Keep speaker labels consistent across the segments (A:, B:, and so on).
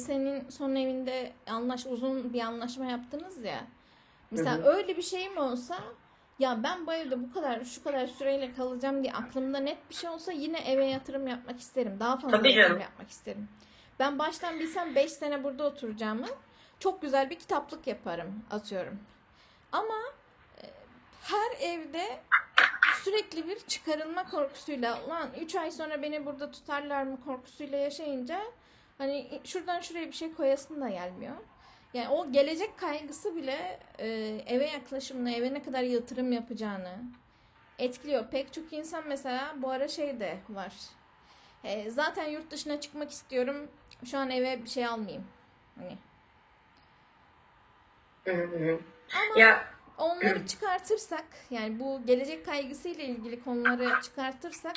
A: senin son evinde anlaş uzun bir anlaşma yaptınız ya. Mesela
B: Hı
A: öyle bir şey mi olsa ya ben bu evde bu kadar şu kadar süreyle kalacağım diye aklımda net bir şey olsa yine eve yatırım yapmak isterim. Daha fazla
B: Tabii
A: yatırım
B: canım.
A: yapmak isterim. Ben baştan bilsem 5 sene burada oturacağımı çok güzel bir kitaplık yaparım atıyorum. Ama e, her evde sürekli bir çıkarılma korkusuyla ulan 3 ay sonra beni burada tutarlar mı korkusuyla yaşayınca hani şuradan şuraya bir şey koyasın da gelmiyor. Yani o gelecek kaygısı bile e, eve yaklaşımını, eve ne kadar yatırım yapacağını etkiliyor. Pek çok insan mesela bu ara şey de var. E, zaten yurt dışına çıkmak istiyorum. Şu an eve bir şey almayayım. Hani. Ama
B: Ya
A: onları çıkartırsak yani bu gelecek kaygısıyla ilgili konuları çıkartırsak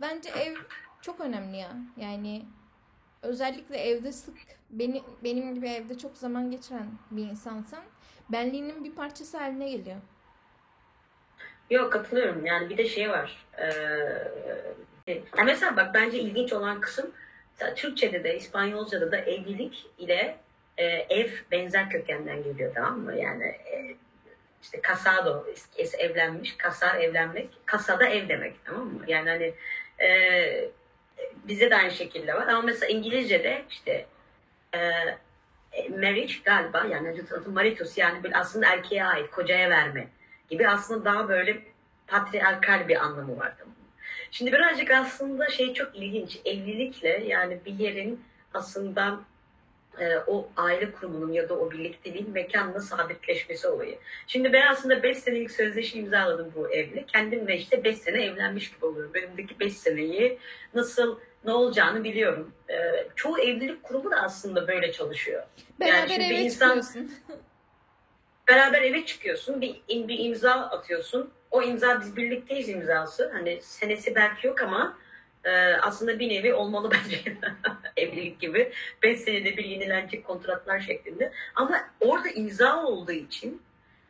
A: bence ev çok önemli ya. Yani özellikle evde sık beni, benim gibi evde çok zaman geçiren bir insansan benliğinin bir parçası haline geliyor.
B: Yok katılıyorum. Yani bir de şey var. Ee, mesela bak bence ilginç olan kısım Türkçe'de de İspanyolca'da da evlilik ile e, ev benzer kökenden geliyor tamam mı? Yani e, işte casado evlenmiş, kasar evlenmek, kasada ev demek tamam mı? Yani hani e, bize de aynı şekilde var ama mesela İngilizce'de işte e, marriage galiba yani adı maritus yani böyle aslında erkeğe ait, kocaya verme gibi aslında daha böyle patriarkal bir anlamı var. Şimdi birazcık aslında şey çok ilginç. Evlilikle yani bir yerin aslında e, o aile kurumunun ya da o birlikteliğin mekanla sabitleşmesi olayı. Şimdi ben aslında 5 senelik sözleşme imzaladım bu evle. Kendimle işte 5 sene evlenmiş gibi oluyorum. Önümdeki 5 seneyi nasıl ne olacağını biliyorum. E, çoğu evlilik kurumu da aslında böyle çalışıyor.
A: Beraber
B: şimdi
A: eve
B: insan-
A: çıkıyorsun.
B: beraber eve çıkıyorsun, bir, bir imza atıyorsun. O imza biz birlikteyiz imzası. Hani senesi belki yok ama e, aslında bir nevi olmalı bence evlilik gibi. 5 senede bir yenilenecek kontratlar şeklinde. Ama orada imza olduğu için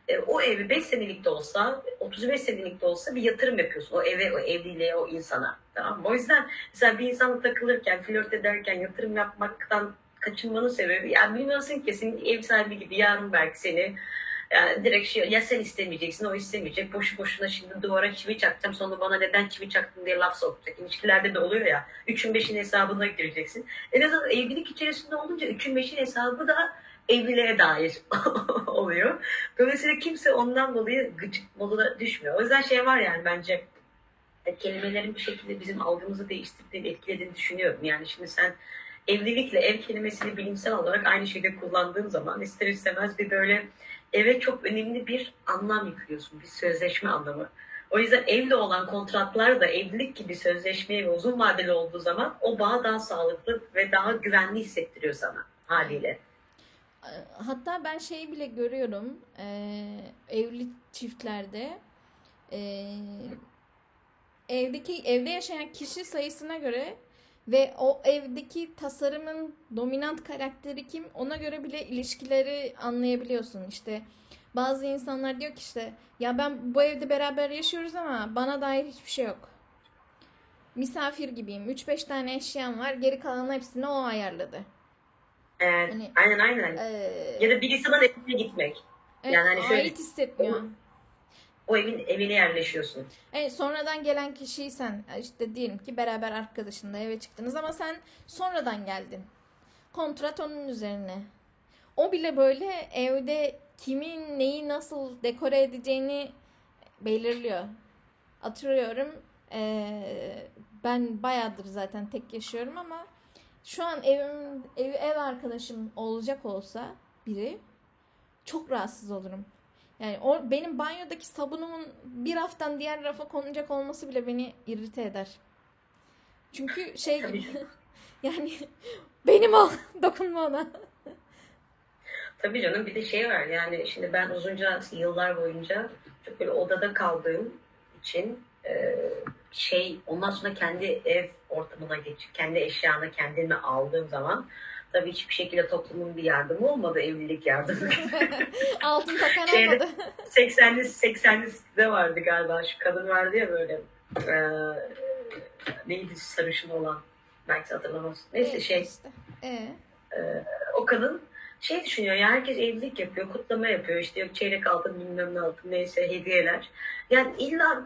B: e, o evi 5 senelik de olsa, 35 senelik de olsa bir yatırım yapıyorsun. O eve, o evliliğe, o insana. Tamam? O yüzden mesela bir insanla takılırken, flört ederken yatırım yapmaktan kaçınmanın sebebi yani bilmiyorsun ki senin ev sahibi gibi yarın belki seni yani direkt şey ya sen istemeyeceksin o istemeyecek boşu boşuna şimdi duvara çivi çakacağım sonra bana neden çivi çaktın diye laf sokacak. İlişkilerde de oluyor ya üçün beşin hesabına gireceksin. En azından evlilik içerisinde olunca üçün beşin hesabı da evliliğe dair oluyor. Dolayısıyla kimse ondan dolayı gıcık moduna düşmüyor. O yüzden şey var yani bence e, kelimelerin bir şekilde bizim algımızı değiştirdiğini, etkilediğini düşünüyorum. Yani şimdi sen evlilikle ev kelimesini bilimsel olarak aynı şeyde kullandığın zaman ister istemez bir böyle eve çok önemli bir anlam yüklüyorsun. Bir sözleşme anlamı. O yüzden evle olan kontratlar da evlilik gibi sözleşmeye ve uzun vadeli olduğu zaman o bağ daha sağlıklı ve daha güvenli hissettiriyor sana haliyle.
A: Hatta ben şeyi bile görüyorum eee, evli çiftlerde eee, evdeki evde yaşayan kişi sayısına göre ve o evdeki tasarımın dominant karakteri kim ona göre bile ilişkileri anlayabiliyorsun. İşte bazı insanlar diyor ki işte ya ben bu evde beraber yaşıyoruz ama bana dair hiçbir şey yok. Misafir gibiyim. 3-5 tane eşyam var. Geri kalan hepsini o ayarladı.
B: Evet,
A: Hani-
B: aynen aynen.
A: Eee,
B: Ya da bir insanın evine gitmek.
A: evet,
B: yani hani şöyle-
A: ait hissetmiyor.
B: O evin evine yerleşiyorsun.
A: Evet, sonradan gelen kişiysen işte diyelim ki beraber arkadaşınla eve çıktınız ama sen sonradan geldin. Kontrat onun üzerine. O bile böyle evde kimin neyi nasıl dekore edeceğini belirliyor. Hatırlıyorum eee, ben bayağıdır zaten tek yaşıyorum ama şu an evim ev, ev arkadaşım olacak olsa biri çok rahatsız olurum. Yani o benim banyodaki sabunumun bir raftan diğer rafa konacak olması bile beni irrite eder. Çünkü şey gibi yani benim o dokunma ona.
B: Tabii canım bir de şey var yani şimdi ben uzunca yıllar boyunca çok böyle odada kaldığım için e, şey ondan sonra kendi ev ortamına geçip kendi eşyanı kendime aldığım zaman tabii hiçbir şekilde toplumun bir yardımı olmadı evlilik yardımı.
A: Altın takan
B: Şeyde-
A: olmadı.
B: 80'li 80'li de vardı galiba şu kadın vardı ya böyle e, neydi sarışın olan belki hatırlamazsın. Neyse
A: Evet,
B: şey
A: işte. Ee,
B: Ee, o kadın şey düşünüyor ya herkes evlilik yapıyor, kutlama yapıyor işte yok çeyrek altın bilmem ne altın neyse hediyeler. Yani illa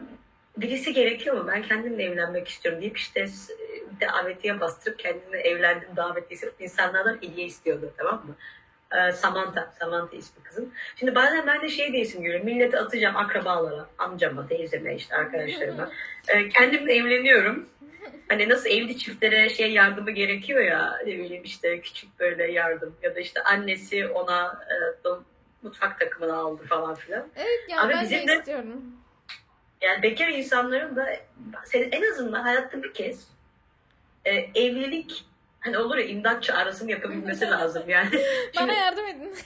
B: birisi gerekiyor mu ben kendimle evlenmek istiyorum deyip işte davetiye bastırıp kendini evlendim davetiyesi insanlardan hediye istiyordu tamam mı? Ee, Samantha, Samantha ismi kızın. Şimdi bazen ben de şey diyesim görüyorum. Milleti atacağım akrabalara, amcama, teyzeme, işte arkadaşlarıma. Ee, kendimle evleniyorum. Hani nasıl evli çiftlere şey yardımı gerekiyor ya ne bileyim işte küçük böyle yardım ya da işte annesi ona e, mutfak takımını aldı falan filan.
A: Evet ya
B: Ama
A: ben
B: bizim
A: de- istiyorum.
B: Yani bekar insanların da senin en azından hayatta bir kez e, evlilik hani olur ya imdat çağrısını yapabilmesi lazım yani. Şimdi-
A: Bana yardım edin.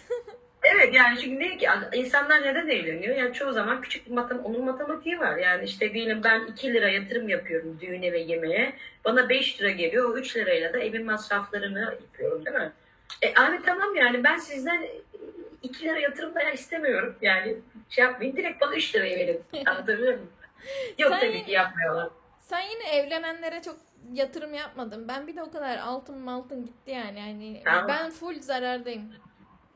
B: Evet yani çünkü ne ki insanlar neden evleniyor? Yani çoğu zaman küçük bir matem onun matematiği var. Yani işte diyelim ben 2 lira yatırım yapıyorum düğüne ve yemeğe. Bana 5 lira geliyor. O 3 lirayla da evin masraflarını yapıyorum değil mi? E abi tamam yani ben sizden 2 lira yatırım da istemiyorum. Yani şey yapmayın direkt bana 3 liraya verin. Anlatabiliyor muyum? Yok
A: Sen
B: tabii ki yapmıyorlar.
A: Sen yine evlenenlere çok yatırım yapmadın. Ben bir de o kadar altın maltın gitti yani. yani
B: Tamam.
A: ben full zarardayım.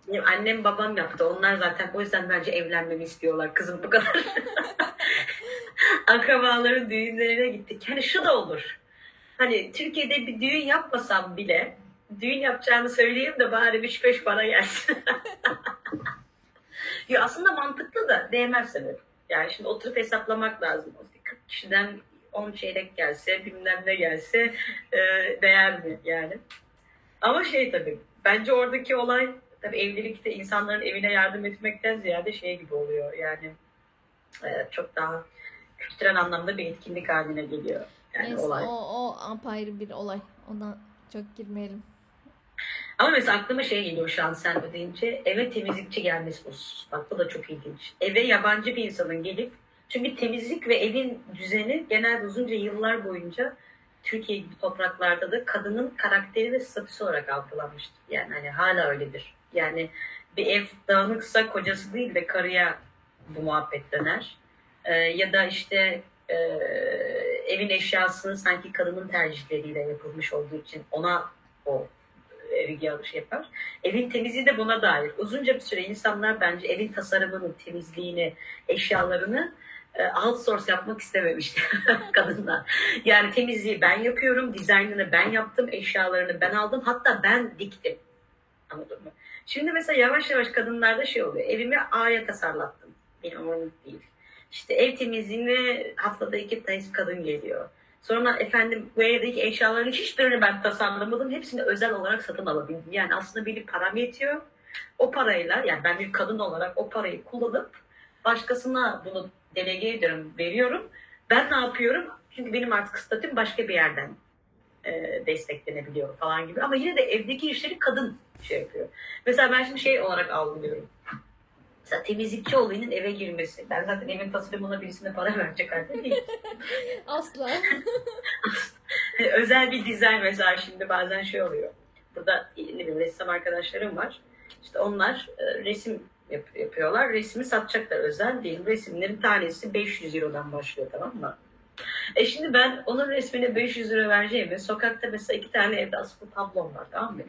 B: Benim annem babam yaptı. Onlar zaten o yüzden bence evlenmemi istiyorlar. Kızım bu kadar. Akrabaların düğünlerine gittik. Yani şu da olur. Hani Türkiye'de bir düğün yapmasam bile düğün yapacağını söyleyeyim de bari 3-5 para gelsin. ya aslında mantıklı da değmez sanırım. Yani şimdi oturup hesaplamak lazım. 40 kişiden 10 çeyrek gelse, bilmem ne gelse e, değer mi yani? Ama şey tabii, bence oradaki olay tabii evlilikte insanların evine yardım etmekten ziyade şey gibi oluyor. Yani e, çok daha kültürel anlamda bir etkinlik haline geliyor. Yani
A: Neyse
B: olay.
A: o, o apayrı bir olay. Ona çok girmeyelim.
B: Ama mesela aklıma şey geliyor şu an sen de deyince eve temizlikçi gelmesi husus. Bak bu da çok ilginç. Eve yabancı bir insanın gelip çünkü temizlik ve evin düzeni genelde uzunca yıllar boyunca Türkiye gibi topraklarda da kadının karakteri ve statüsü olarak algılanmıştır. Yani hani hala öyledir. Yani bir ev dağınıksa kocası değil de karıya bu muhabbet döner. Ee, ya da işte e, evin eşyasını sanki kadının tercihleriyle yapılmış olduğu için ona o evi yanlış yapar. Evin temizliği de buna dair. Uzunca bir süre insanlar bence evin tasarımını, temizliğini, eşyalarını e, outsource yapmak istememişti kadınlar. Yani temizliği ben yapıyorum, dizaynını ben yaptım, eşyalarını ben aldım, hatta ben diktim. Anladın mı? Şimdi mesela yavaş yavaş kadınlarda şey oluyor. Evimi A'ya tasarlattım. Benim umurumda değil. İşte ev temizliğini haftada iki tanesi kadın geliyor. Sonra efendim bu evdeki eşyaların hiçbirini ben tasarlamadım. Hepsini özel olarak satın alabildim. Yani aslında benim param yetiyor. O parayla yani ben bir kadın olarak o parayı kullanıp başkasına bunu delege ediyorum, veriyorum. Ben ne yapıyorum? Çünkü benim artık statüm başka bir yerden e, desteklenebiliyor falan gibi. Ama yine de evdeki işleri kadın şey yapıyor. Mesela ben şimdi şey olarak algılıyorum. Mesela temizlikçi olayının eve girmesi. Ben zaten evin tasarımına birisine para verecek halde değil.
A: Asla.
B: Özel bir dizayn mesela şimdi bazen şey oluyor. Burada ne bileyim ressam arkadaşlarım var. İşte onlar e, resim yap- yapıyorlar. Resmi satacaklar özel değil. Resimlerin tanesi 500 Euro'dan başlıyor tamam mı? E şimdi ben onun resmine 500 euro vereceğime sokakta mesela iki tane evde asılı tablom var tamam mı?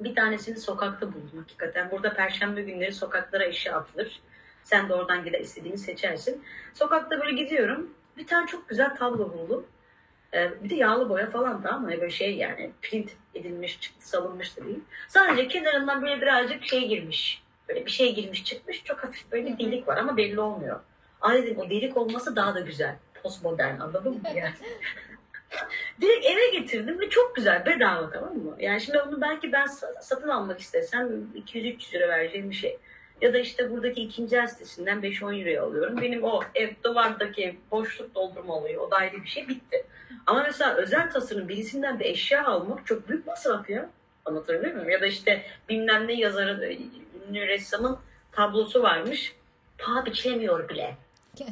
B: Bir tanesini sokakta buldum hakikaten. Burada perşembe günleri sokaklara eşya atılır. Sen de oradan gider istediğini seçersin. Sokakta böyle gidiyorum. Bir tane çok güzel tablo buldum. Ee, bir de yağlı boya falan mı? Hani böyle şey yani print edilmiş, çıktı salınmış da değil. Sadece kenarından böyle birazcık şey girmiş. Böyle bir şey girmiş çıkmış. Çok hafif böyle bir delik var ama belli olmuyor. Ay dedim o delik olması daha da güzel. Postmodern anladın mı yani? Direkt eve getirdim ve çok güzel bedava tamam mı? Yani şimdi onu belki ben sa- satın almak istesem 200-300 lira vereceğim bir şey. Ya da işte buradaki ikinci el sitesinden 5-10 euroya alıyorum. Benim o ev duvardaki boşluk doldurma olayı o da ayrı bir şey bitti. Ama mesela özel tasarım birisinden bir eşya almak çok büyük masraf ya. Anlatabiliyor muyum? Ya da işte bilmem ne yazarın, ünlü ressamın tablosu varmış. Paha biçilemiyor bile.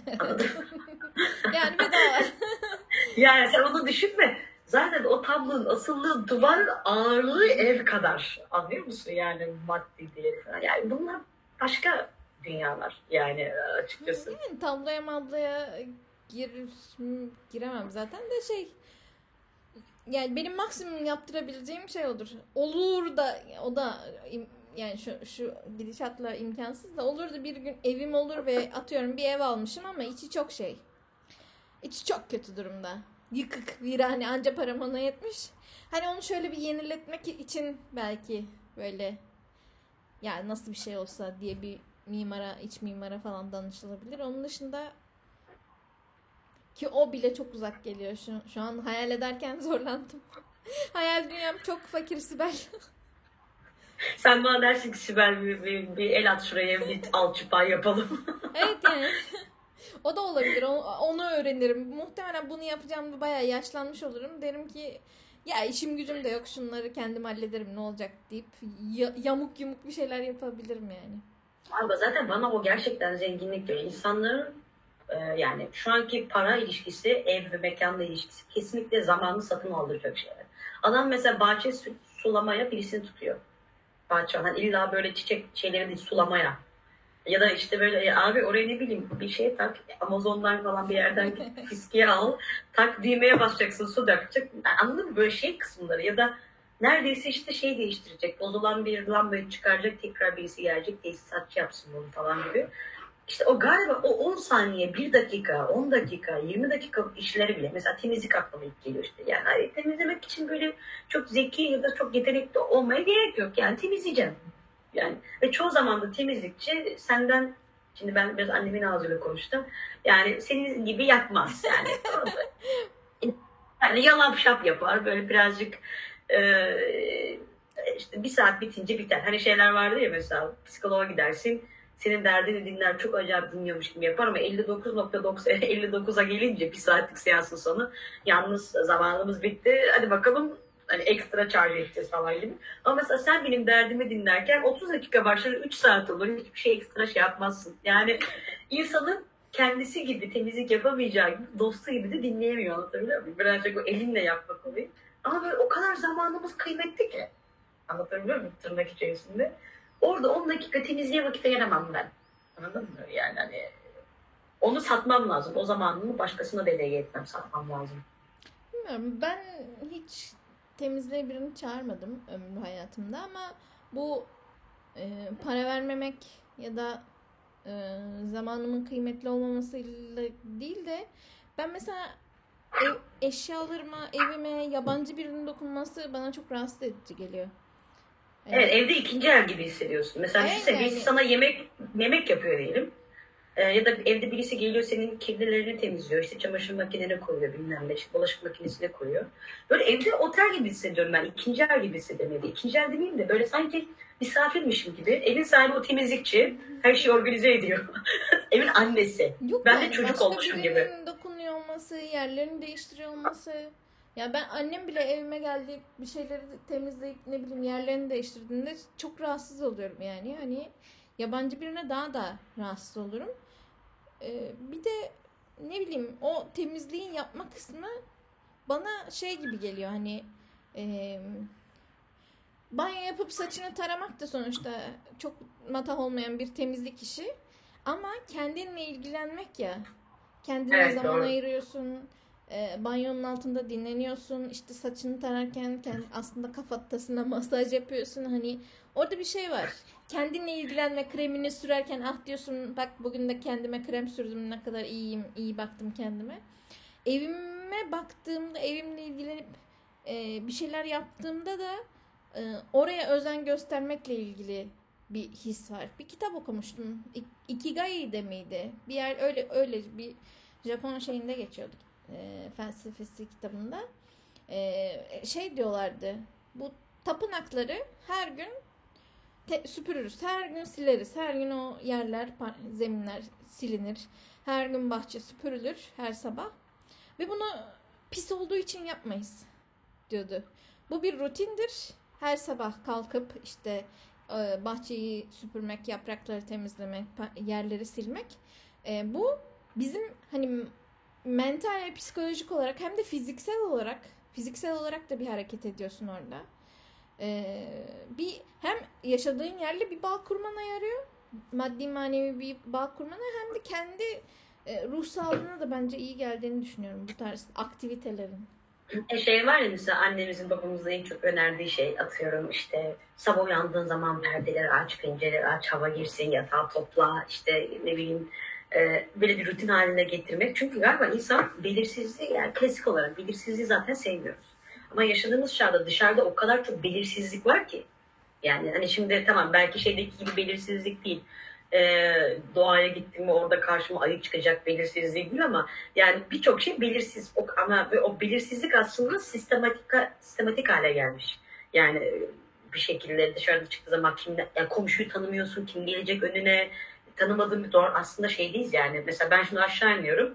A: Yani bedava.
B: Yani sen onu düşünme. Zaten o tablonun asıllığı duvar ağırlığı ev kadar. Anlıyor musun? Yani maddi değeri falan. Yani bunlar başka dünyalar yani açıkçası.
A: Yani tabloya mabloya gir, giremem zaten de şey yani benim maksimum yaptırabileceğim şey odur. Olur da o da yani şu şu gidişatla imkansız da olur da bir gün evim olur ve atıyorum bir ev almışım ama içi çok şey. İçi çok kötü durumda. Yıkık, virane anca param ona yetmiş. Hani onu şöyle bir yeniletmek için belki böyle ya nasıl bir şey olsa diye bir mimara, iç mimara falan danışılabilir. Onun dışında ki o bile çok uzak geliyor şu, şu an hayal ederken zorlandım. hayal dünyam çok fakir Sibel.
B: Sen bana dersin ki Sibel bir, bir, bir el at şuraya bir alçıpan yapalım.
A: evet yani. o da olabilir. Onu öğrenirim. Muhtemelen bunu yapacağımda bayağı yaşlanmış olurum. Derim ki ya işim gücüm de yok şunları kendim hallederim ne olacak deyip ya- yamuk yumuk bir şeyler yapabilirim yani.
B: Ama zaten bana o gerçekten zenginlik diyor. İnsanların e, yani şu anki para ilişkisi, ev ve mekanla ilişkisi kesinlikle zamanını satın aldıracak şeyler. Adam mesela bahçe su- sulamaya birisini tutuyor. Bahçe hani illa böyle çiçek şeyleri değil sulamaya. Ya da işte böyle "Ya abi oraya ne bileyim bir şey tak Amazon'dan falan bir yerden fiskiye al tak düğmeye basacaksın su dökecek. Anladın mı böyle şey kısımları ya da neredeyse işte şey değiştirecek bozulan bir lambayı çıkaracak tekrar birisi gelecek tesisatçı yapsın bunu falan gibi. İşte o galiba o 10 saniye, 1 dakika, 10 dakika, 20 dakika işleri bile mesela temizlik aklıma ilk geliyor işte. Yani hani temizlemek için böyle çok zeki ya da çok yetenekli olmaya gerek yok. Yani temizleyeceğim. Yani ve çoğu zaman da temizlikçi senden şimdi ben biraz annemin ağzıyla konuştum. Yani senin gibi yapmaz yani. yani yalap şap yapar böyle birazcık e, işte bir saat bitince biter. Hani şeyler vardı ya mesela psikoloğa gidersin senin derdini dinler çok acayip dinliyormuş gibi yapar ama 59.90 59'a gelince bir saatlik seansın sonu yalnız zamanımız bitti hadi bakalım hani ekstra charge edeceğiz falan gibi. Ama mesela sen benim derdimi dinlerken 30 dakika başlar 3 saat olur hiçbir şey ekstra şey yapmazsın. Yani insanın kendisi gibi temizlik yapamayacağı gibi dostu gibi de dinleyemiyor anlatabiliyor muyum? Birazcık o elinle yapmak oluyor. Ama böyle o kadar zamanımız kıymetli ki. Anlatabiliyor muyum tırnak içerisinde? Orada 10 dakika temizliğe vakit ayıramam ben. Anladın mı? Yani hani onu satmam lazım. O zamanımı başkasına delege etmem, satmam lazım.
A: Bilmiyorum ben hiç temizliğe birini çağırmadım ömrü hayatımda ama bu e, para vermemek ya da e, zamanımın kıymetli olmamasıyla değil de ben mesela ev, eşyalarıma, evime yabancı birinin dokunması bana çok rahatsız edici geliyor. Yani-
B: Evet evde ikinci el gibi hissediyorsun. Mesela
A: Evet,
B: düşünsene birisi
A: yani-
B: sana yemek yemek yapıyor diyelim. Ee, ya da evde birisi geliyor senin kirlilerini temizliyor. İşte çamaşır makinene koyuyor bilmem ne. işte bulaşık makinesine koyuyor. Böyle evde otel gibi hissediyorum ben. İkinci el gibi hissediyorum evde. İkinci el demeyeyim de böyle sanki misafirmişim gibi. Evin sahibi o temizlikçi. Her şeyi organize ediyor. Evin annesi.
A: Yok
B: Ben de
A: yani
B: çocuk
A: başka
B: olmuşum gibi.
A: dokunuyor olması, yerlerini değiştiriyor olması. Ya ben annem bile evime geldi bir şeyleri temizleyip ne bileyim yerlerini değiştirdiğinde çok rahatsız oluyorum yani. Hani yabancı birine daha da rahatsız olurum. Ee, bir de ne bileyim o temizliğin yapma kısmı bana şey gibi geliyor hani e, banyo yapıp saçını taramak da sonuçta çok matah olmayan bir temizlik işi. Ama kendinle ilgilenmek ya. Kendine
B: Evet,
A: zaman
B: doğru.
A: ayırıyorsun. E, banyonun altında dinleniyorsun. işte saçını tararken kendi, aslında kafatasına masaj yapıyorsun. Hani orada bir şey var. Kendinle ilgilenme kremini sürerken ah diyorsun bak bugün de kendime krem sürdüm ne kadar iyiyim iyi baktım kendime. Evime baktığımda evimle ilgilenip e, bir şeyler yaptığımda da e, oraya özen göstermekle ilgili bir his var. Bir kitap okumuştum. Ikigai de miydi? Bir yer öyle öyle bir Japon şeyinde geçiyordu. E, felsefesi kitabında. E, şey diyorlardı. Bu tapınakları her gün te- süpürürüz. Her gün sileriz. Her gün o yerler, zeminler silinir. Her gün bahçe süpürülür her sabah. Ve bunu pis olduğu için yapmayız diyordu. Bu bir rutindir. Her sabah kalkıp işte e, bahçeyi süpürmek, yaprakları temizlemek, yerleri silmek. E, bu bizim hani mental ve psikolojik olarak hem de fiziksel olarak fiziksel olarak da bir hareket ediyorsun orada. E, bir hem yaşadığın yerle bir bağ kurmana yarıyor. Maddi manevi bir bağ kurmana hem de kendi e, ruh sağlığına da bence iyi geldiğini düşünüyorum bu tarz aktivitelerin.
B: E şey var ya mesela annemizin babamızın en çok önerdiği şey atıyorum işte sabah uyandığın zaman perdeleri aç, pencereleri aç, hava girsin, yatağı topla, işte ne bileyim e, böyle bir rutin haline getirmek. Çünkü galiba insan belirsizliği yani klasik olarak belirsizliği zaten sevmiyoruz. Ama yaşadığımız çağda dışarıda o kadar çok belirsizlik var ki. Yani hani şimdi tamam belki şeydeki gibi belirsizlik değil. E, doğaya gittim mi orada karşıma ayı çıkacak belirsizliği değil ama yani birçok şey belirsiz. O, ama ve o belirsizlik aslında sistematik sistematik hale gelmiş. Yani bir şekilde dışarıda çıktığı zaman kim, yani komşuyu tanımıyorsun, kim gelecek önüne, tanımadığım bir doğru aslında şeydeyiz yani. Mesela ben şimdi aşağı iniyorum.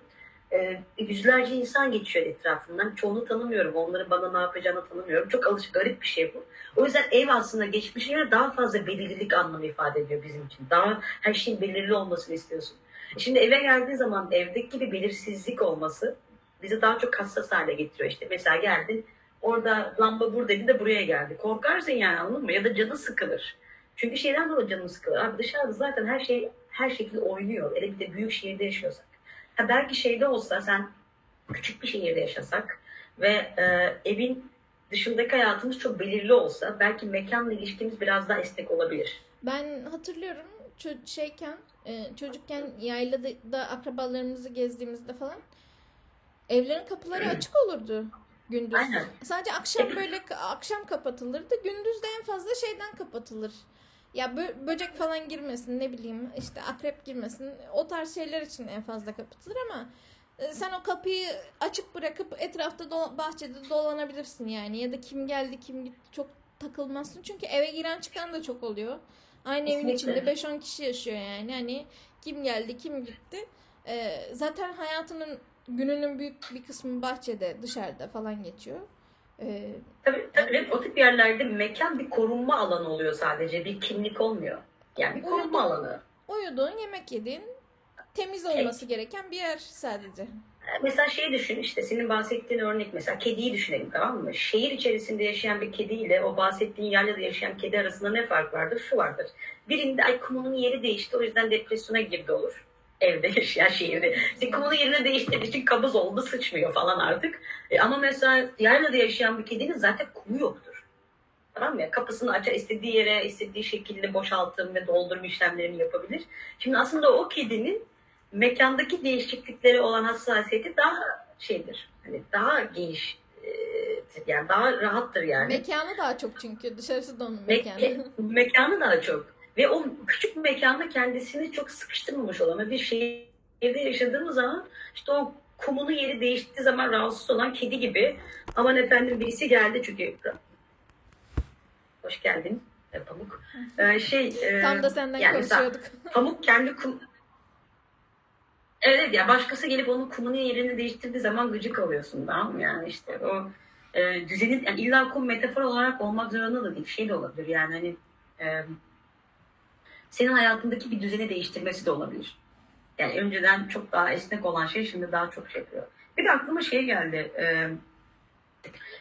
B: E, yüzlerce insan geçiyor etrafından. Çoğunu tanımıyorum. Onların bana ne yapacağını tanımıyorum. Çok alışık, garip bir şey bu. O yüzden ev aslında geçmişine daha fazla belirlilik anlamı ifade ediyor bizim için. Daha her şeyin belirli olmasını istiyorsun. Şimdi eve geldiğin zaman evdeki gibi belirsizlik olması bizi daha çok hassas hale getiriyor. İşte mesela geldin orada lamba buradaydı da buraya geldi. Korkarsın yani anladın mı? Ya da canı sıkılır. Çünkü şeyden dolayı canım sıkılır. Abi dışarıda zaten her şey her şekilde oynuyor. Hele bir de büyük şehirde yaşıyorsak. Ha belki şeyde olsa sen küçük bir şehirde yaşasak ve e, evin dışındaki hayatımız çok belirli olsa belki mekanla ilişkimiz biraz daha esnek olabilir.
A: Ben hatırlıyorum ço- şeyken e, çocukken yaylada da akrabalarımızı gezdiğimizde falan evlerin kapıları açık olurdu gündüz.
B: Aynen.
A: Sadece akşam böyle akşam kapatılırdı. Gündüz de en fazla şeyden kapatılır. Ya bö- böcek falan girmesin ne bileyim işte akrep girmesin o tarz şeyler için en fazla kapatılır ama e, sen o kapıyı açık bırakıp etrafta do- bahçede dolanabilirsin yani ya da kim geldi kim gitti çok takılmazsın çünkü eve giren çıkan da çok oluyor. Aynı evin içinde 5-10 kişi yaşıyor yani hani kim geldi kim gitti. E, zaten hayatının gününün büyük bir kısmı bahçede dışarıda falan geçiyor. E,
B: Tabii, tabii o tip yerlerde mekan bir korunma alanı oluyor sadece. Bir kimlik olmuyor. Yani bir korunma
A: Uyudun.
B: alanı.
A: uyuduğun yemek yediğin temiz olması gereken bir yer sadece.
B: Mesela şey düşün işte senin bahsettiğin örnek mesela kediyi düşünelim tamam mı? Şehir içerisinde yaşayan bir kedi ile o bahsettiğin yerlerde yaşayan kedi arasında ne fark vardır? Şu vardır. Birinde ay kumunun yeri değişti o yüzden depresyona girdi olur. Evde yaşayan şehirde. İşte kumunun yerini değiştirdiği için kabız oldu sıçmıyor falan artık. E, ama mesela yaylada yaşayan bir kedinin zaten kumu yoktur. Tamam mı? ya? Kapısını açar istediği yere istediği şekilde boşaltım ve doldurma işlemlerini yapabilir. Şimdi aslında o kedinin mekandaki değişikliklere olan hassasiyeti daha şeydir. Hani daha geniş e, yani daha rahattır yani.
A: Mekanı daha çok çünkü dışarısı da onun
B: Me-
A: mekanı.
B: me- mekanı daha çok. Ve o küçük mekanda kendisini çok sıkıştırmamış olan ve bir şehirde yaşadığımız zaman işte o kumunu yeri değiştiği zaman rahatsız olan kedi gibi aman efendim birisi geldi çünkü hoş geldin e, Pamuk. Ee, şey e,
A: Tam da senden
B: yani
A: konuşuyorduk.
B: Pamuk kendi kum... Evet ya başkası gelip onun kumunun yerini değiştirdiği zaman gıcık oluyorsun tamam mı? Yani işte o e, düzenin yani illa kum metafor olarak olmak zorunda da değil. Şey de olabilir yani hani e, senin hayatındaki bir düzeni değiştirmesi de olabilir. Yani önceden çok daha esnek olan şey şimdi daha çok şey yapıyor. Bir de aklıma şey geldi. E,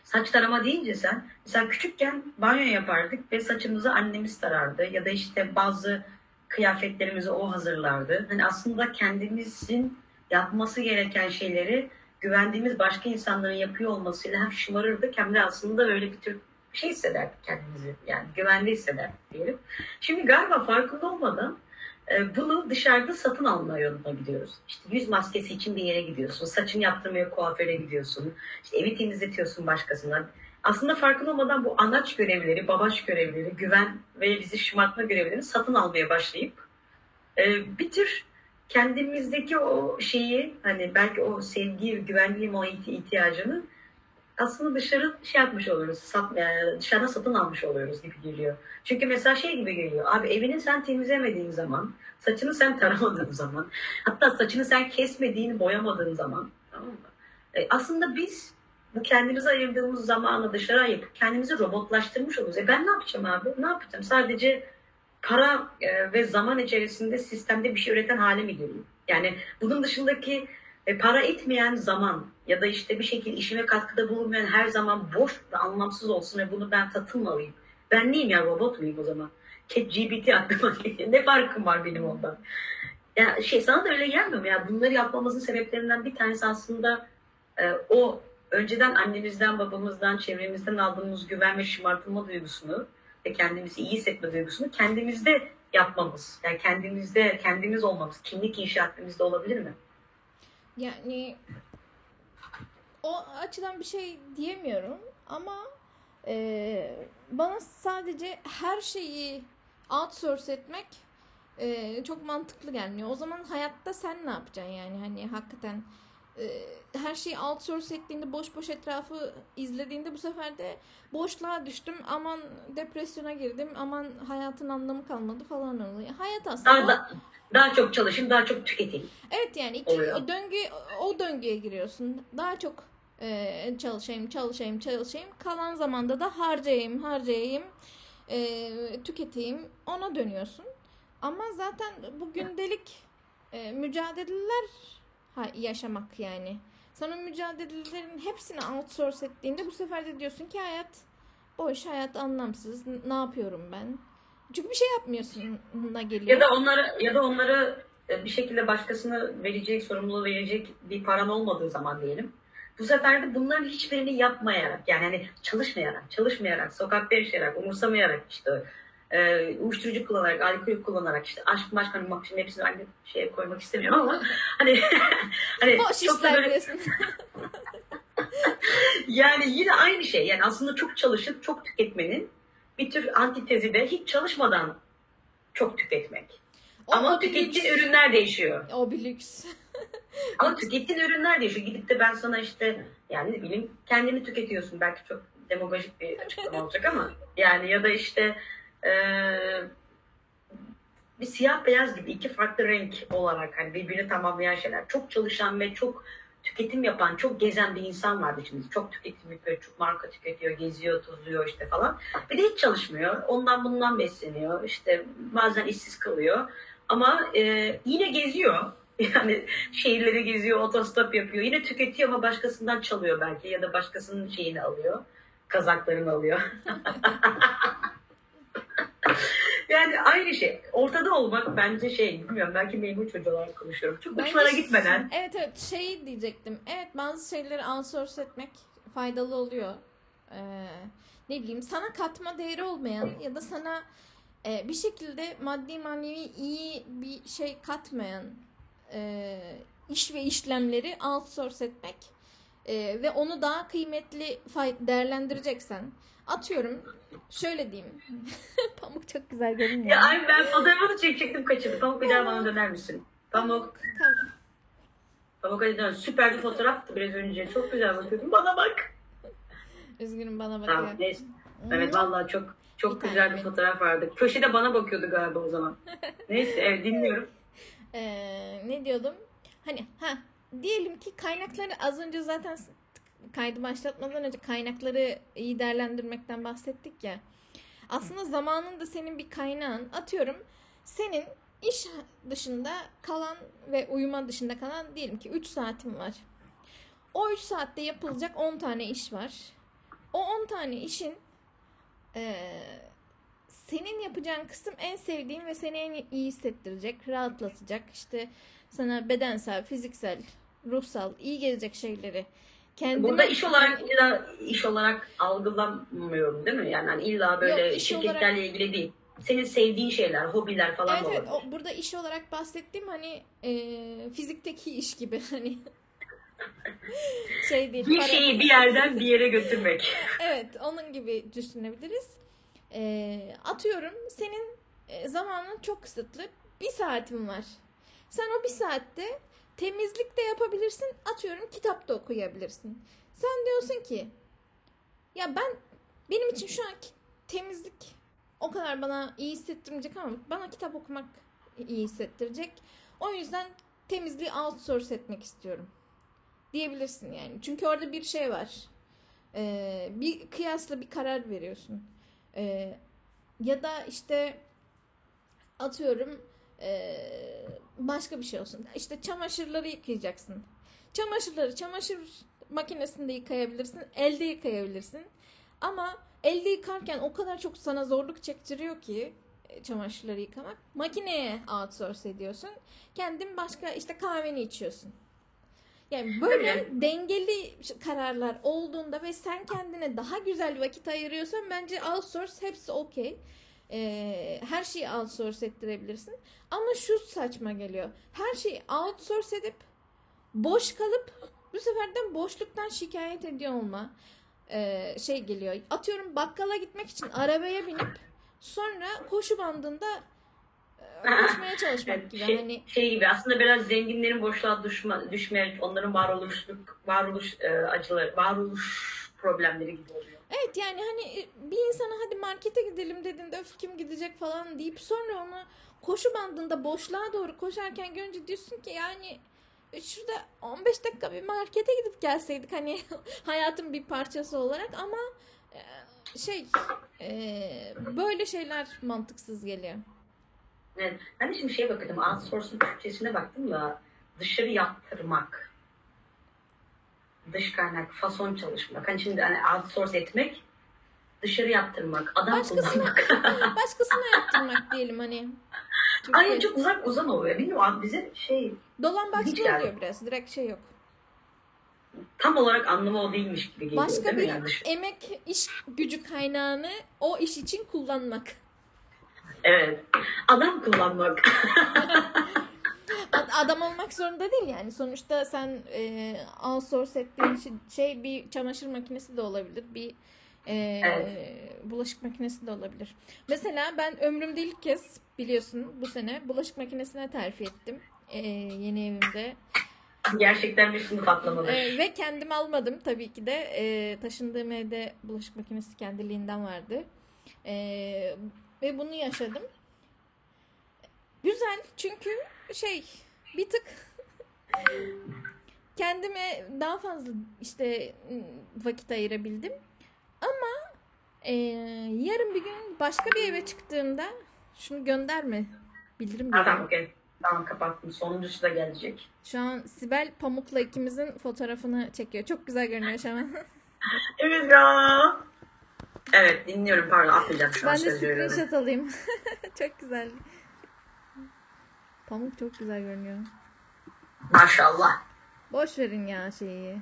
B: saç tarama deyince sen mesela küçükken banyo yapardık ve saçımızı annemiz tarardı ya da işte bazı kıyafetlerimizi o hazırlardı. Hani aslında kendimizin yapması gereken şeyleri güvendiğimiz başka insanların yapıyor olmasıyla hem şımarırdık hem de aslında böyle bir tür şey hissederdik kendimizi. Yani güvende hissederdik diyelim. Şimdi galiba farkında olmadan e, bunu dışarıda satın alma yoluna gidiyoruz. İşte yüz maskesi için bir yere gidiyorsun. Saçını yaptırmaya kuaföre gidiyorsun. İşte evi temizletiyorsun başkasından. Aslında farkında olmadan bu anaç görevleri, babaç görevleri, güven ve bizi şımartma görevlerini satın almaya başlayıp e, bir tür kendimizdeki o şeyi hani belki o sevgi, güvenliği o ihtiyacını aslında dışarı şey yapmış oluyoruz. Sat, yani dışarıdan satın almış oluyoruz gibi geliyor. Çünkü mesela şey gibi geliyor. Abi evini sen temizlemediğin zaman, saçını sen taramadığın zaman, hatta saçını sen kesmediğin, boyamadığın zaman tamam mı? E, aslında biz bu kendimize ayırdığımız zamanı dışarı ayıp kendimizi robotlaştırmış oluyoruz. E ben ne yapacağım abi? Ne yapacağım? Sadece para e, ve zaman içerisinde sistemde bir şey üreten hale mi geleyim? Yani bunun dışındaki e, para etmeyen zaman ya da işte bir şekilde işime katkıda bulunmayan her zaman boş ve anlamsız olsun ve bunu ben tatılmalıyım. Ben neyim ya robot muyum o zaman? ChatGPT aklıma geliyor. Ne farkım var benim ondan? Ya şey sana da öyle gelmiyor mu? Ya bunları yapmamızın sebeplerinden bir tanesi aslında e, o önceden annemizden, babamızdan, çevremizden aldığımız güven ve şımartılma duygusunu ve kendimizi iyi hissetme duygusunu kendimizde yapmamız. Yani kendimizde, kendimiz olmamız. Kimlik inşa etmemizde olabilir mi?
A: Yani o açıdan bir şey diyemiyorum ama e, bana sadece her şeyi outsource etmek e, çok mantıklı gelmiyor. O zaman hayatta sen ne yapacaksın yani hani hakikaten her şeyi outsource ettiğinde boş boş etrafı izlediğinde bu sefer de boşluğa düştüm aman depresyona girdim aman hayatın anlamı kalmadı falan oluyor. Hayat aslında
B: Daha, da, daha çok çalışayım, daha çok tüketeyim.
A: Evet yani iki
B: Oluyor.
A: döngü o döngüye giriyorsun. Daha çok e, çalışayım, çalışayım, çalışayım. Kalan zamanda da harcayayım, harcayayım, e, tüketeyim. Ona dönüyorsun. Ama zaten bu gündelik e, mücadeleler yaşamak yani. Sana mücadelelerin hepsini outsource ettiğinde bu sefer de diyorsun ki hayat boş, hayat anlamsız. Ne yapıyorum ben? Çünkü bir şey yapmıyorsun da geliyor.
B: Ya da onları ya da onları e, bir şekilde başkasına verecek, sorumluluğu verecek bir paran olmadığı zaman diyelim. Bu sefer de bunların hiçbirini yapmayarak yani hani çalışmayarak, çalışmayarak, sokakta yaşayarak, umursamayarak işte e, uyuşturucu kullanarak, alkol kullanarak işte aşk maşk hani bak şimdi hepsini aynı şeye koymak istemiyorum ama hani hani
A: Boş
B: çok da böyle yani yine aynı şey. Yani aslında çok çalışıp çok tüketmenin bir tür antitezi de hiç çalışmadan çok tüketmek.
A: O-
B: Ama
A: o
B: tükettiğin
A: lüks.
B: ürünler değişiyor.
A: O bir lüks.
B: Ama tükettiğin ürünler değişiyor. Gidip de ben sana işte yani ne bileyim kendini tüketiyorsun. Belki çok demagojik bir açıklama olacak ama yani ya da işte eee, bir siyah beyaz gibi iki farklı renk olarak hani birbirini tamamlayan şeyler. Çok çalışan ve çok tüketim yapan, çok gezen bir insan vardı şimdi. Çok tüketim yapıyor, çok marka tüketiyor, geziyor, tozuyor işte falan. Bir de hiç çalışmıyor. Ondan bundan besleniyor. İşte bazen işsiz kalıyor. Ama eee, yine geziyor. Yani şehirleri geziyor, otostop yapıyor. Yine tüketiyor ama başkasından çalıyor belki ya da başkasının şeyini alıyor. Kazaklarını alıyor. yani aynı şey. Ortada olmak bence şey, bilmiyorum belki memur çocuğu olarak konuşuyorum. Çok
A: Bence
B: uçlara gitmeden
A: Evet evet şey diyecektim. Evet bazı şeyleri outsource etmek faydalı oluyor. Ee, ne bileyim sana katma değeri olmayan ya da sana e, bir şekilde maddi manevi iyi bir şey katmayan e, iş ve işlemleri outsource etmek e, ve onu daha kıymetli değerlendireceksen atıyorum şöyle diyeyim. Pamuk çok güzel görünüyor.
B: ya ay ben fotoğrafını çekecektim kaçırdım. Pamuk bir daha bana döner misin? Pamuk,
A: Tamam.
B: Pamuk hadi dön. Süper bir fotoğraftı biraz önce. Çok güzel bakıyordun. Bana bak.
A: Üzgünüm bana bakıyor.
B: Tamam neyse. Evet vallahi çok çok
A: Bir
B: güzel bir
A: mi?
B: fotoğraf vardı. Köşede bana bakıyordu galiba o zaman. Neyse evet dinliyorum.
A: Ee, ne diyordum? Hani ha diyelim ki kaynakları az önce zaten kaydı başlatmadan önce kaynakları iyi değerlendirmekten bahsettik ya. Aslında zamanında senin bir kaynağın atıyorum senin iş dışında kalan ve uyuma dışında kalan diyelim ki 3 saatin var. O 3 saatte yapılacak 10 tane iş var. O 10 tane işin eee, senin yapacağın kısım en sevdiğin ve seni en iyi hissettirecek, rahatlatacak, işte sana bedensel, fiziksel, ruhsal, iyi gelecek şeyleri kendime...
B: Burada iş olarak illa iş olarak algılamıyorum değil mi? Yani hani illa böyle
A: Yok,
B: şirketlerle
A: olarak-
B: ilgili değil. Senin sevdiğin şeyler, hobiler falan
A: Evet evet
B: olabilir.
A: o, burada iş olarak bahsettiğim hani e, fizikteki iş gibi hani şey değil.
B: Bir
A: para-
B: şeyi bir yerden bir yere götürmek.
A: Evet, onun gibi düşünebiliriz. Ee, atıyorum senin e, zamanın çok kısıtlı. Bir saatin var. Sen o bir saatte temizlik de yapabilirsin. Atıyorum kitap da okuyabilirsin. Sen diyorsun ki ya ben benim için şu an temizlik o kadar bana iyi hissettirmeyecek ama bana kitap okumak iyi hissettirecek. O yüzden temizliği outsource etmek istiyorum. Diyebilirsin yani. Çünkü orada bir şey var. Ee, bir kıyasla bir karar veriyorsun. Ee, ya da işte atıyorum ee, başka bir şey olsun. İşte çamaşırları yıkayacaksın. Çamaşırları çamaşır makinesinde yıkayabilirsin, elde yıkayabilirsin. Ama elde yıkarken o kadar çok sana zorluk çektiriyor ki e, çamaşırları yıkamak. Makineye outsource ediyorsun. Kendin başka işte kahveni içiyorsun. Yani böyle dengeli kararlar olduğunda ve sen kendine daha güzel vakit ayırıyorsan bence outsource hepsi okey. Ee, her şeyi outsource ettirebilirsin. Ama şu saçma geliyor. Her şeyi outsource edip boş kalıp bu seferden boşluktan şikayet ediyor olma ee, şey geliyor. Atıyorum bakkala gitmek için arabaya binip sonra koşu bandında e, koşmaya çalışmak gibi.
B: şey,
A: Hani
B: şey gibi aslında biraz zenginlerin boşluğa düşme, düşme onların varoluşluk, varoluş e, acıları, varoluş problemleri gibi oluyor.
A: Evet yani hani e, bir insana hadi markete gidelim dediğinde öf kim gidecek falan deyip sonra onu koşu bandında boşluğa doğru koşarken görünce diyorsun ki yani e, şurada 15 dakika bir markete gidip gelseydik hani hayatın bir parçası olarak ama e, şey böyle şeyler mantıksız geliyor.
B: Evet. Ben de şimdi şeye bakıyordum. Outsource'un Türkçesine baktım da dışarı yaptırmak. Dış kaynak, fason çalışmak. Hani şimdi hani outsource etmek, dışarı yaptırmak, adam
A: Başkasına
B: kullanmak.
A: başkasına yaptırmak diyelim hani. Türkiye-
B: çok uzak uzan oluyor. Bilmiyorum bize şey
A: Dolan
B: Hiç
A: başka
B: yani.
A: oluyor biraz. Direkt şey yok.
B: tam olarak anlamı o değilmiş gibi geliyor.
A: Başka
B: değil mi?
A: bir
B: Yani
A: emek iş gücü kaynağını o iş için kullanmak.
B: Evet. Adam kullanmak.
A: Ad- Adam olmak zorunda değil yani. Sonuçta sen e, outsource ettiğin şey, bir çamaşır makinesi de olabilir. Bir e,
B: Evet.
A: bulaşık makinesi de olabilir. Mesela ben ömrümde ilk kez biliyorsun bu sene bulaşık makinesine terfi ettim. E, yeni evimde.
B: Gerçekten bir sınıf atlamadır.
A: E, ve kendim almadım tabii ki de. E, taşındığım evde bulaşık makinesi kendiliğinden vardı. E, ve bunu yaşadım. Güzel çünkü şey bir tık kendime daha fazla işte vakit ayırabildim. Ama e, yarın bir gün başka bir eve çıktığımda şunu gönderme. Bildirim geliyor.
B: tamam okey. Tamam kapattım. Sonuncusu da gelecek.
A: Şu an Sibel Pamuk'la ikimizin fotoğrafını çekiyor. Çok güzel görünüyor şu an.
B: Evet ya. Evet dinliyorum pardon atmayacağım şu an
A: ben de
B: veriyorum.
A: screenshot alayım. çok güzel. Pamuk çok güzel görünüyor.
B: Maşallah.
A: Boş verin ya şeyi. Aa,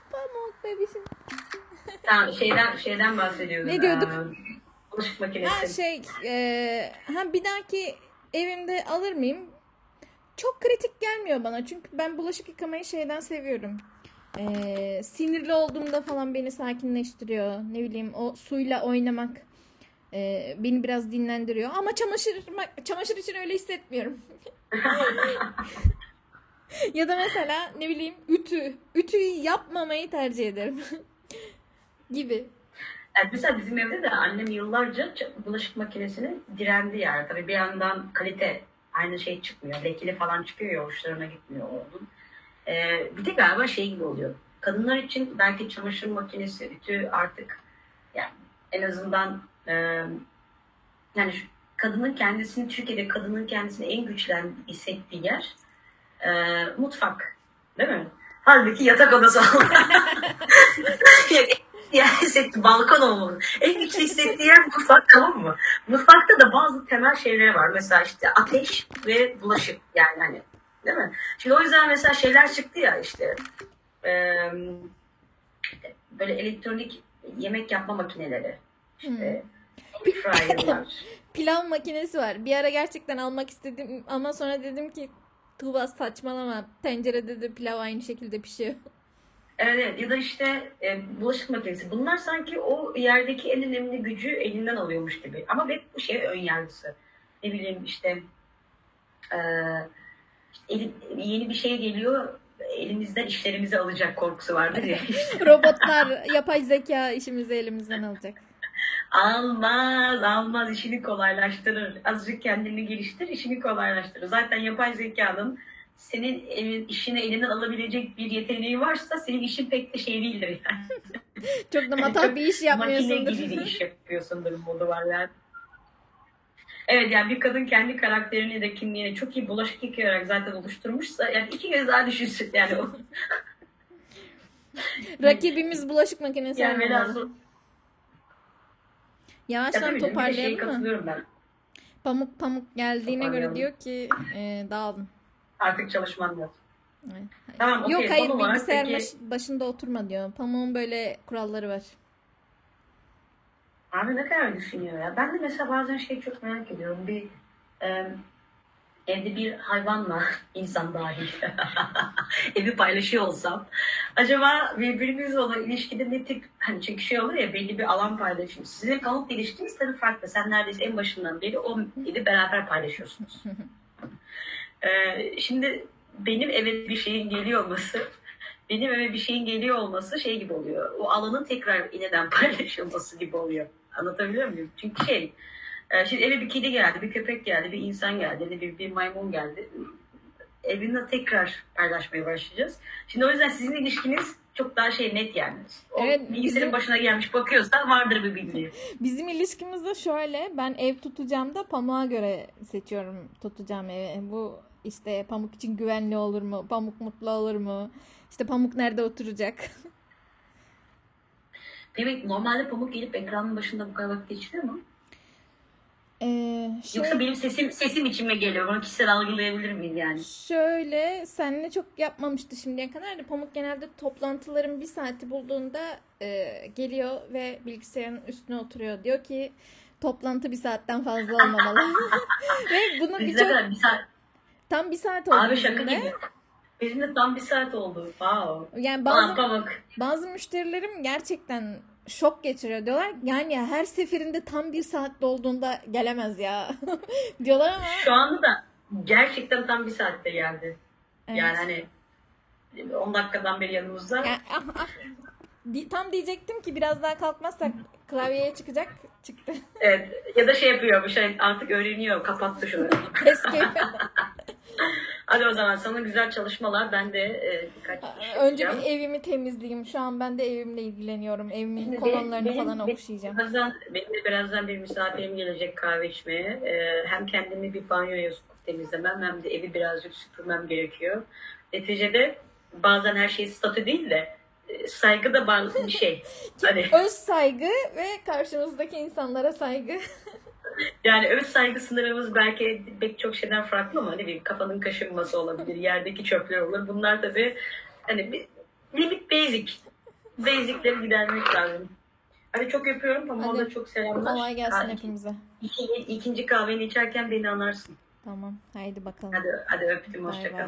A: pamuk bebişim.
B: Tamam şeyden şeyden bahsediyordun.
A: Ne diyorduk?
B: Ee, bulaşık
A: Ha
B: makinesi.
A: şey, e, ha bir dahaki evimde alır mıyım? Çok kritik gelmiyor bana çünkü ben bulaşık yıkamayı şeyden seviyorum. E, sinirli olduğumda falan beni sakinleştiriyor. Ne bileyim o suyla oynamak e, beni biraz dinlendiriyor. Ama çamaşır çamaşır için öyle hissetmiyorum. ya da mesela ne bileyim ütü. Ütüyü yapmamayı tercih ederim. gibi.
B: Yani mesela bizim evde de annem yıllarca bulaşık makinesine direndi yani. Tabii bir yandan kalite aynı şey çıkmıyor. Lekeli falan çıkıyor ya hoşlarına gitmiyor onun. Ee, bir de galiba şey gibi oluyor. Kadınlar için belki çamaşır makinesi, ütü artık yani en azından e, yani kadının kendisini Türkiye'de kadının kendisini en güçlen hissettiği yer e, mutfak. Değil mi? Halbuki yatak odası yani hissetti balkon olmalı. En güçlü hissettiği yer mutfak tamam mı? Mutfakta da bazı temel şeyler var. Mesela işte ateş ve bulaşık yani hani değil mi? Şimdi o yüzden mesela şeyler çıktı ya işte eee, böyle elektronik yemek yapma makineleri. İşte air fryer'lar.
A: Pilav makinesi var. Bir ara gerçekten almak istedim ama sonra dedim ki Tuğba saçmalama. Tencerede de pilav aynı şekilde pişiyor.
B: Evet, ya da işte e, bulaşık makinesi. Bunlar sanki o yerdeki en önemli gücü elinden alıyormuş gibi. Ama hep bu şey ön yargısı. Ne bileyim işte, e, işte yeni bir şey geliyor elimizden işlerimizi alacak korkusu vardır ya.
A: Robotlar yapay zeka işimizi elimizden alacak.
B: Almaz, almaz işini kolaylaştırır. Azıcık kendini geliştir, işini kolaylaştırır. Zaten yapay zekanın senin elin, işini elinden alabilecek bir yeteneği varsa senin işin pek de şey değildir yani.
A: Çok da matah bir iş
B: Makine
A: yapmıyorsundur.
B: gibi bir iş yapıyorsundur modu var yani. Evet yani bir kadın kendi karakterini de kimliğini çok iyi bulaşık yıkayarak zaten oluşturmuşsa yani iki kez daha düşünsün yani o.
A: Rakibimiz bulaşık makinesi
B: Yani velhasıl. Ya
A: Yavaştan
B: şeye
A: toparlayalım mı?
B: katılıyorum ben.
A: Pamuk pamuk geldiğine göre diyor ki e, dağılın.
B: Artık çalışman lazım.
A: Ay, ay.
B: Tamam, okey.
A: Yok hayır
B: Son
A: bilgisayar
B: peki-
A: baş- başında oturma diyor. Pamuğun böyle kuralları var.
B: Abi ne kadar düşünüyor ya. Ben de mesela bazen şey çok merak ediyorum. Bir e, evde bir hayvanla insan dahil evi paylaşıyor olsam acaba birbirimizle olan ilişkide ne tip hani çünkü şey olur ya belli bir alan paylaşım. Sizin pamuk ilişkiniz tabii farklı. Sen neredeyse en başından beri o evi beraber paylaşıyorsunuz. Ee, şimdi benim eve bir şeyin geliyor olması benim eve bir şeyin geliyor olması şey gibi oluyor. O alanın tekrar yeniden paylaşılması gibi oluyor. Anlatabiliyor muyum? Çünkü şey şimdi eve bir kedi geldi, bir köpek geldi, bir insan geldi, bir, bir, maymun geldi. Evini tekrar paylaşmaya başlayacağız. Şimdi o yüzden sizin ilişkiniz çok daha şey net yani. O
A: Evet,
B: bilgisayarın
A: bizim-
B: başına gelmiş bakıyorsa vardır bir bildiği.
A: Bizim ilişkimiz de şöyle. Ben ev tutacağım da pamuğa göre seçiyorum tutacağım evi. Bu işte pamuk için güvenli olur mu? Pamuk mutlu olur mu? İşte pamuk nerede oturacak?
B: Demek normalde pamuk gelip ekranın başında bu kadar vakit geçiriyor mu?
A: Ee, şey-
B: Yoksa benim sesim sesim içime geliyor. Bunu kişisel algılayabilir miyim yani?
A: Şöyle seninle çok yapmamıştı şimdiye kadar da Pamuk genelde toplantıların bir saati bulduğunda e, geliyor ve bilgisayarın üstüne oturuyor. Diyor ki toplantı bir saatten fazla olmamalı. ve bunu
B: Biz ne
A: birçok
B: kadar bir saat.
A: tam bir saat oldu
B: Abi şaka gibi. Bizim de tam bir saat oldu. Wow.
A: Yani
B: Bazı... pamuk.
A: bazı müşterilerim gerçekten şok geçiriyor diyorlar. Yani her seferinde tam bir saatte olduğunda gelemez ya diyorlar ama
B: Şu anda da gerçekten tam bir saatte geldi.
A: evet.
B: Yani hani 10 dakikadan beri yanımızda.
A: Yani, ah, ah. Tam diyecektim ki biraz daha kalkmazsak klavyeye çıkacak. Çıktı.
B: Evet. Ya da şey yapıyor. Bir şey artık öğreniyor. Kapattı şunu.
A: Escape.
B: Hadi o zaman sana güzel çalışmalar. Ben de e, birkaç şey
A: Önce bir evimi temizleyeyim. Şu an ben de evimle ilgileniyorum. Evimin
B: Şimdi
A: kolonlarını
B: benim-
A: falan
B: benim-
A: okşayacağım.
B: Birazdan, benim de birazdan bir misafirim gelecek kahve içmeye. Ee, hem kendimi bir banyoya sokup temizlemem hem de evi birazcık süpürmem gerekiyor. Neticede bazen her şey statü değil de e, saygı da bazı bir şey. hani,
A: Öz saygı ve karşımızdaki insanlara saygı.
B: yani öz saygı sınırımız belki pek çok şeyden farklı ama hani bir kafanın kaşınması olabilir, yerdeki çöpler olur. Bunlar tabii hani bir limit basic. Basic'leri gidermek lazım. Hadi çok. Pamuğa
A: Hadi.
B: da çok selamlar.
A: Kolay gelsin
B: Ha,
A: hepimize.
B: İki, ikinci kahveni içerken beni anarsın.
A: Tamam. Haydi bakalım.
B: Hadi, hadi öptüm.
A: Bay
B: Hoşça kal.
A: bay.